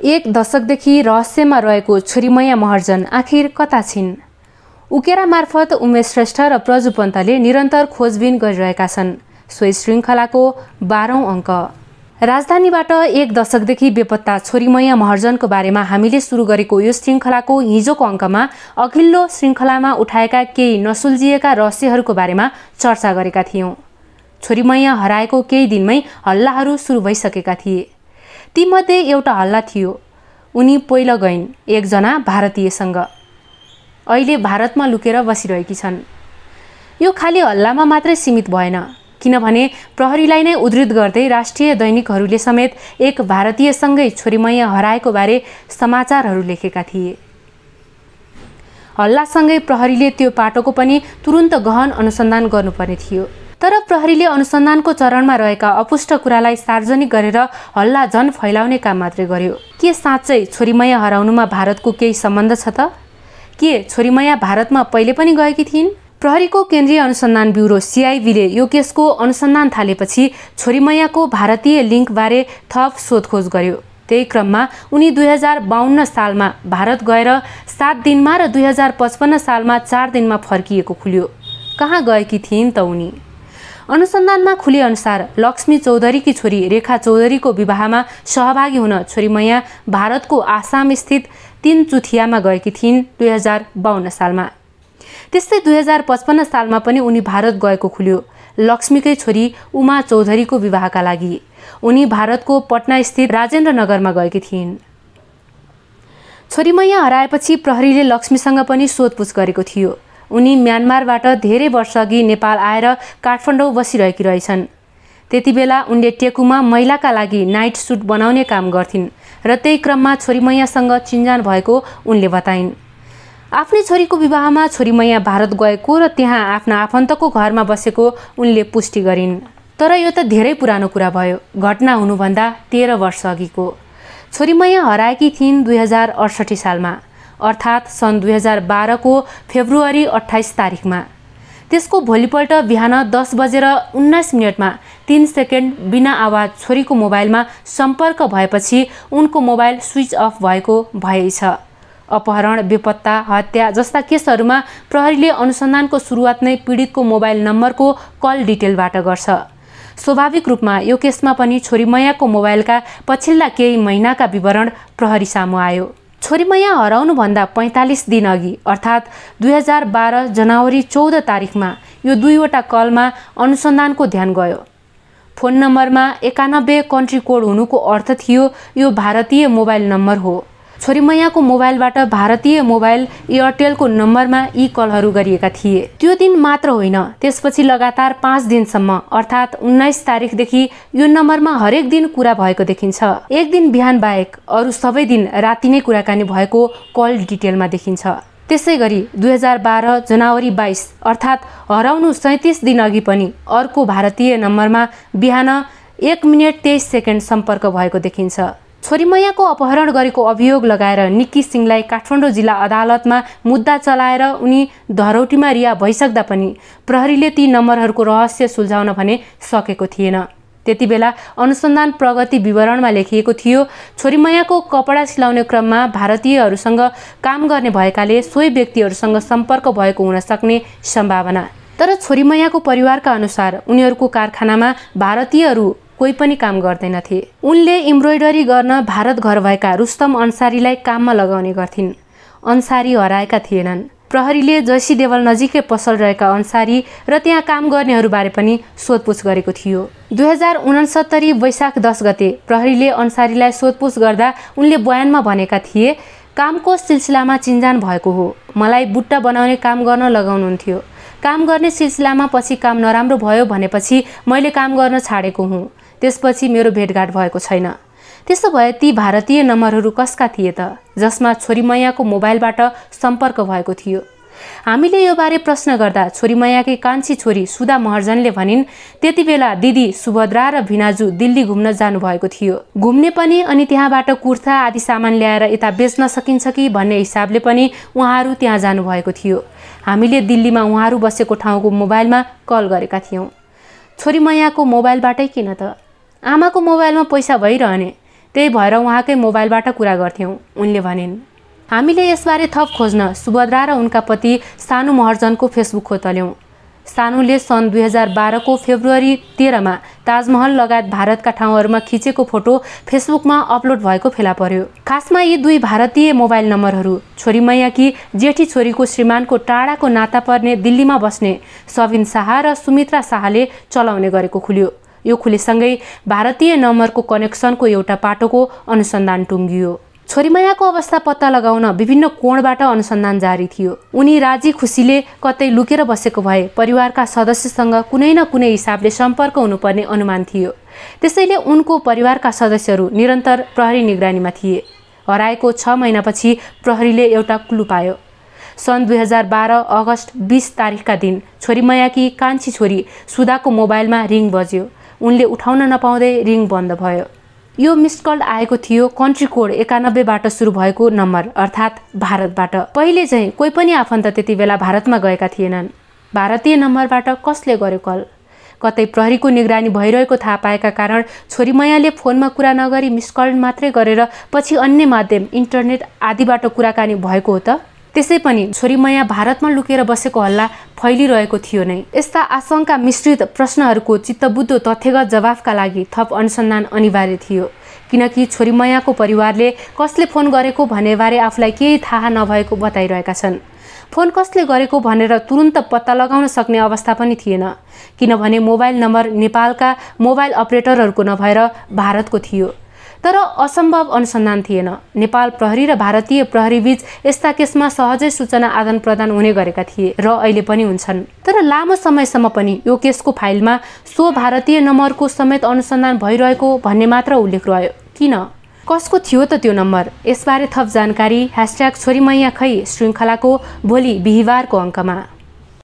एक दशकदेखि रहस्यमा रहेको छोरीमैया महर्जन आखिर कता छिन्? उकेरा मार्फत उमेश श्रेष्ठ र प्रजु पन्तले निरन्तर खोजबिन गरिरहेका छन्। सोही श्रृङ्खलाको बाह्रौँ अङ्क। राजधानीबाट एक दशकदेखि बेपत्ता छोरीमैया महर्जनको बारेमा हामीले सुरु गरेको यो श्रृङ्खलाको हिजोको अङ्कमा अघिल्लो श्रृङ्खलामा उठाएका केही नसुल्झिएका रहस्यहरूको बारेमा चर्चा गरेका थियौँ। छोरीमैया हराएको केही दिनमै हल्लाहरू सुरु भइसकेका थिए। तीमध्ये एउटा हल्ला थियो। उनी पहिलो गइन् एकजना भारतीयसँग। अहिले भारतमा लुकेर बसिरहेकी छन्। यो खालि हल्लामा मात्रै सीमित भएन किनभने प्रहरीलाई नै उद्धृत गर्दै राष्ट्रिय दैनिकहरूले समेत एक भारतीयसँगै छोरीमैया हराएको बारे समाचारहरू लेखेका थिए। हल्लासँगै प्रहरीले त्यो पाटोको पनि तुरुन्त गहन अनुसन्धान गर्नुपर्ने थियो। तर प्रहरीले अनुसन्धानको चरणमा रहेका अपुष्ट कुरालाई सार्वजनिक गरेर हल्ला झन फैलाउने काम मात्रै गर्यो। के साँच्चै छोरीमैया हराउनुमा भारतको केही सम्बन्ध छ त? के छोरीमैया भारतमा पहिले पनि गएकी थिइन्? प्रहरीको केन्द्रीय अनुसन्धान ब्युरो सिआइबीले यो केसको अनुसन्धान थालेपछि छोरीमैयाको भारतीय लिङ्कबारे थप सोधखोज गर्यो। त्यही क्रममा उनी दुई हजार बाहन्न सालमा भारत गएर सात दिनमा र दुई हजार पचपन्न सालमा चार दिनमा फर्किएको खुल्यो। कहाँ गएकी थिइन् त उनी? अनुसन्धानमा खुलेअनुसार लक्ष्मी चौधरीकी छोरी रेखा चौधरीको विवाहमा सहभागी हुन छोरीमैया भारतको आसाम स्थित तिन चुथियामा गएकी थिइन् दुई हजार बाहन्न सालमा। त्यस्तै दुई हजार पचपन्न सालमा पनि उनी भारत गएको खुल्यो। लक्ष्मीकै छोरी उमा चौधरीको विवाहका लागि उनी भारतको पटना स्थित राजेन्द्र नगरमा गएकी थिइन्। छोरीमैया हराएपछि प्रहरीले लक्ष्मीसँग पनि सोधपुछ गरेको थियो। उनी म्यानमारबाट धेरै वर्षअघि नेपाल आएर काठमाडौँ बसिरहेकी रहेछन्। त्यति बेला उनले टेकुमा महिलाका लागि नाइट सुट बनाउने काम गर्थिन् र त्यही क्रममा छोरीमैयासँग चिन्जान भएको उनले बताइन्। आफ्नै छोरीको विवाहमा छोरीमैया भारत गएको र त्यहाँ आफ्ना आफन्तको घरमा बसेको उनले पुष्टि गरिन्। तर यो त धेरै पुरानो कुरा भयो। घटना हुनुभन्दा तेह्र वर्ष अघिको छोरीमैया हराएकी थिइन् दुई हजार अडसठी सालमा। अर्थात् सन् दुई हजार बाह्रको फेब्रुअरी अठाइस तारिकमा त्यसको भोलिपल्ट बिहान दस बजेर उन्नाइस मिनटमा तिन सेकेन्ड बिना आवाज छोरीको मोबाइलमा सम्पर्क भएपछि उनको मोबाइल स्विच अफ भएको भएछ। अपहरण बेपत्ता हत्या जस्ता केसहरूमा प्रहरीले अनुसन्धानको सुरुवात नै पीडितको मोबाइल नम्बरको कल डिटेलबाट गर्छ। स्वाभाविक रूपमा यो केसमा पनि छोरीमैयाको मोबाइलका पछिल्ला केही महिनाका विवरण प्रहरी सामु आयो। छोरीमैया हराउनुभन्दा पैँतालिस दिन अघि अर्थात् दुई हजार बाह्र जनवरी चौध तारिकमा यो दुईवटा कलमा अनुसन्धानको ध्यान गयो। फोन नम्बरमा एकानब्बे कन्ट्री कोड हुनुको अर्थ थियो यो भारतीय मोबाइल नम्बर हो। छोरीमैयाको मोबाइलबाट भारतीय मोबाइल एयरटेलको नम्बरमा यी कलहरू गरिएका थिए। त्यो दिन मात्र होइन त्यसपछि लगातार पाँच दिनसम्म अर्थात् उन्नाइस तारिकदेखि यो नम्बरमा हरेक दिन कुरा भएको देखिन्छ। एक दिन बिहान बाहेक अरू सबै दिन राति नै कुराकानी भएको कल डिटेलमा देखिन्छ। त्यसै गरी दुई हजार बाह्र जनवरी बाइस अर्थात् हराउनु सैतिस दिन अघि पनि अर्को भारतीय नम्बरमा बिहान एक मिनट तेइस सेकेन्ड सम्पर्क भएको देखिन्छ। छोरीमैयाको अपहरण गरेको अभियोग लगाएर निक्की सिंहलाई काठमाडौँ जिल्ला अदालतमा मुद्दा चलाएर उनी धरौटीमा रिहा भइसक्दा पनि प्रहरीले ती नम्बरहरूको रहस्य सुल्झाउन भने सकेको थिएन। त्यति बेला अनुसन्धान प्रगति विवरणमा लेखिएको थियो छोरीमैयाको कपडा सिलाउने क्रममा भारतीयहरूसँग काम गर्ने भएकाले सोही व्यक्तिहरूसँग सम्पर्क भएको हुन सक्ने सम्भावना। तर छोरीमैयाको परिवारका अनुसार उनीहरूको कारखानामा भारतीयहरू कोही पनि काम गर्दैनथे। उनले इम्ब्रोइडरी गर्न भारत घर भएका रुस्तम अन्सारीलाई काममा लगाउने गर्थिन्। अन्सारी हराएका थिएनन्। प्रहरीले जैसी देवल नजिकै पसल रहेका अन्सारी र त्यहाँ काम गर्नेहरूबारे पनि सोधपुछ गरेको थियो। दुई हजार उनासत्तरी वैशाख दस गते प्रहरीले अन्सारीलाई सोधपुछ गर्दा उनले बयानमा भनेका थिए कामको सिलसिलामा चिन्जान भएको हो। मलाई बुट्टा बनाउने काम गर्न लगाउनुहुन्थ्यो। काम गर्ने सिलसिलामा पछि काम नराम्रो भयो भनेपछि मैले काम गर्न छाडेको हुँ। त्यसपछि मेरो भेटघाट भएको छैन। त्यसो भए ती भारतीय नम्बरहरू कसका थिए त जसमा छोरीमैयाको मोबाइलबाट सम्पर्क भएको थियो। हामीले यो बारे प्रश्न गर्दा छोरीमैयाकै कान्छी छोरी सुधा महर्जनले भनिन् त्यति बेला दिदी सुभद्रा र भिनाजु दिल्ली घुम्न जानुभएको थियो। घुम्ने पनि अनि त्यहाँबाट कुर्था आदि सामान ल्याएर यता बेच्न सकिन्छ कि? भन्ने हिसाबले पनि उहाँहरू त्यहाँ जानुभएको थियो। हामीले दिल्लीमा उहाँहरू बसेको ठाउँको मोबाइलमा कल गरेका थियौँ। छोरीमैयाको मोबाइलबाटै किन त? आमाको मोबाइलमा पैसा भइरहने। त्यही भएर उहाँकै मोबाइलबाट कुरा गर्थ्यौँ उनले भनिन् हामीले यसबारे थप खोज्न सुभद्रा र उनका पति सानु महर्जनको फेसबुक खोतल्यौँ। सानुले सन् दुई हजार बाह्रको फेब्रुअरी तेह्रमा ताजमहल लगायत भारतका ठाउँहरूमा खिचेको फोटो फेसबुकमा अपलोड भएको फेला पर्यो। खासमा यी दुई भारतीय मोबाइल नम्बरहरू छोरी मैयाकी जेठी छोरीको श्रीमानको टाढाको नाता पर्ने दिल्लीमा बस्ने सबिन शाह र सुमित्रा शाहले चलाउने गरेको खुल्यो। यो खुलेसँगै भारतीय नम्बरको कनेक्सनको एउटा पाटोको अनुसन्धान टुङ्गियो। छोरीमायाको अवस्था पत्ता लगाउन विभिन्न कोणबाट अनुसन्धान जारी थियो। उनी राजी खुसीले कतै लुकेर बसेको भए परिवारका सदस्यसँग कुनै न कुनै हिसाबले सम्पर्क हुनुपर्ने अनुमान थियो। त्यसैले उनको परिवारका सदस्यहरू निरन्तर प्रहरी निगरानीमा थिए। हराएको छ महिनापछि प्रहरीले एउटा क्लु पायो। सन् दुई हजार बाह्र अगस्त बिस तारिकका दिन छोरीमयाकी कान्छी छोरी सुधाको मोबाइलमा रिङ बज्यो। उनले उठाउन नपाउँदै रिङ बन्द भयो। यो मिस्ड कल आएको थियो कन्ट्री कोड एकानब्बेबाट सुरु भएको नम्बर अर्थात् भारतबाट। पहिले चाहिँ कोही पनि आफन्त त्यति बेला भारतमा गएका थिएनन्। भारतीय नम्बरबाट कसले गर्यो कल? कतै प्रहरीको निगरानी भइरहेको थाहा पाएका कारण छोरी मैयाले फोनमा कुरा नगरी मिस कल मात्रै गरेर पछि अन्य माध्यम इन्टरनेट आदिबाट कुराकानी भएको हो त? त्यसै पनि छोरीमया भारतमा लुकेर बसेको हल्ला फैलिरहेको थियो नै। यस्ता आशंका मिश्रित प्रश्नहरूको चित्तबुद्धो तथ्यगत जवाफका लागि थप अनुसन्धान अनिवार्य थियो। किनकि छोरीमयाको परिवारले कसले फोन गरेको भनेबारे आफूलाई केही थाहा नभएको बताइरहेका छन्। फोन कसले गरेको भनेर तुरुन्त पत्ता लगाउन सक्ने अवस्था पनि थिएन। किनभने मोबाइल नम्बर नेपालका मोबाइल अपरेटरहरूको नभएर भारतको थियो। तर असम्भव अनुसन्धान थिएन। नेपाल प्रहरी र भारतीय प्रहरीबीच यस्ता केसमा सहजै सूचना आदान प्रदान हुने गरेका थिए र अहिले पनि हुन्छन्। तर लामो समयसम्म पनि यो केसको फाइलमा सो भारतीय नम्बरको समेत अनुसन्धान भइरहेको भन्ने मात्र उल्लेख रह्यो। किन? कसको थियो त त्यो नम्बर? यसबारे थप जानकारी ह्यासट्याग छोरीमैया खै श्रृङ्खलाको भोलि बिहिबारको अङ्कमा।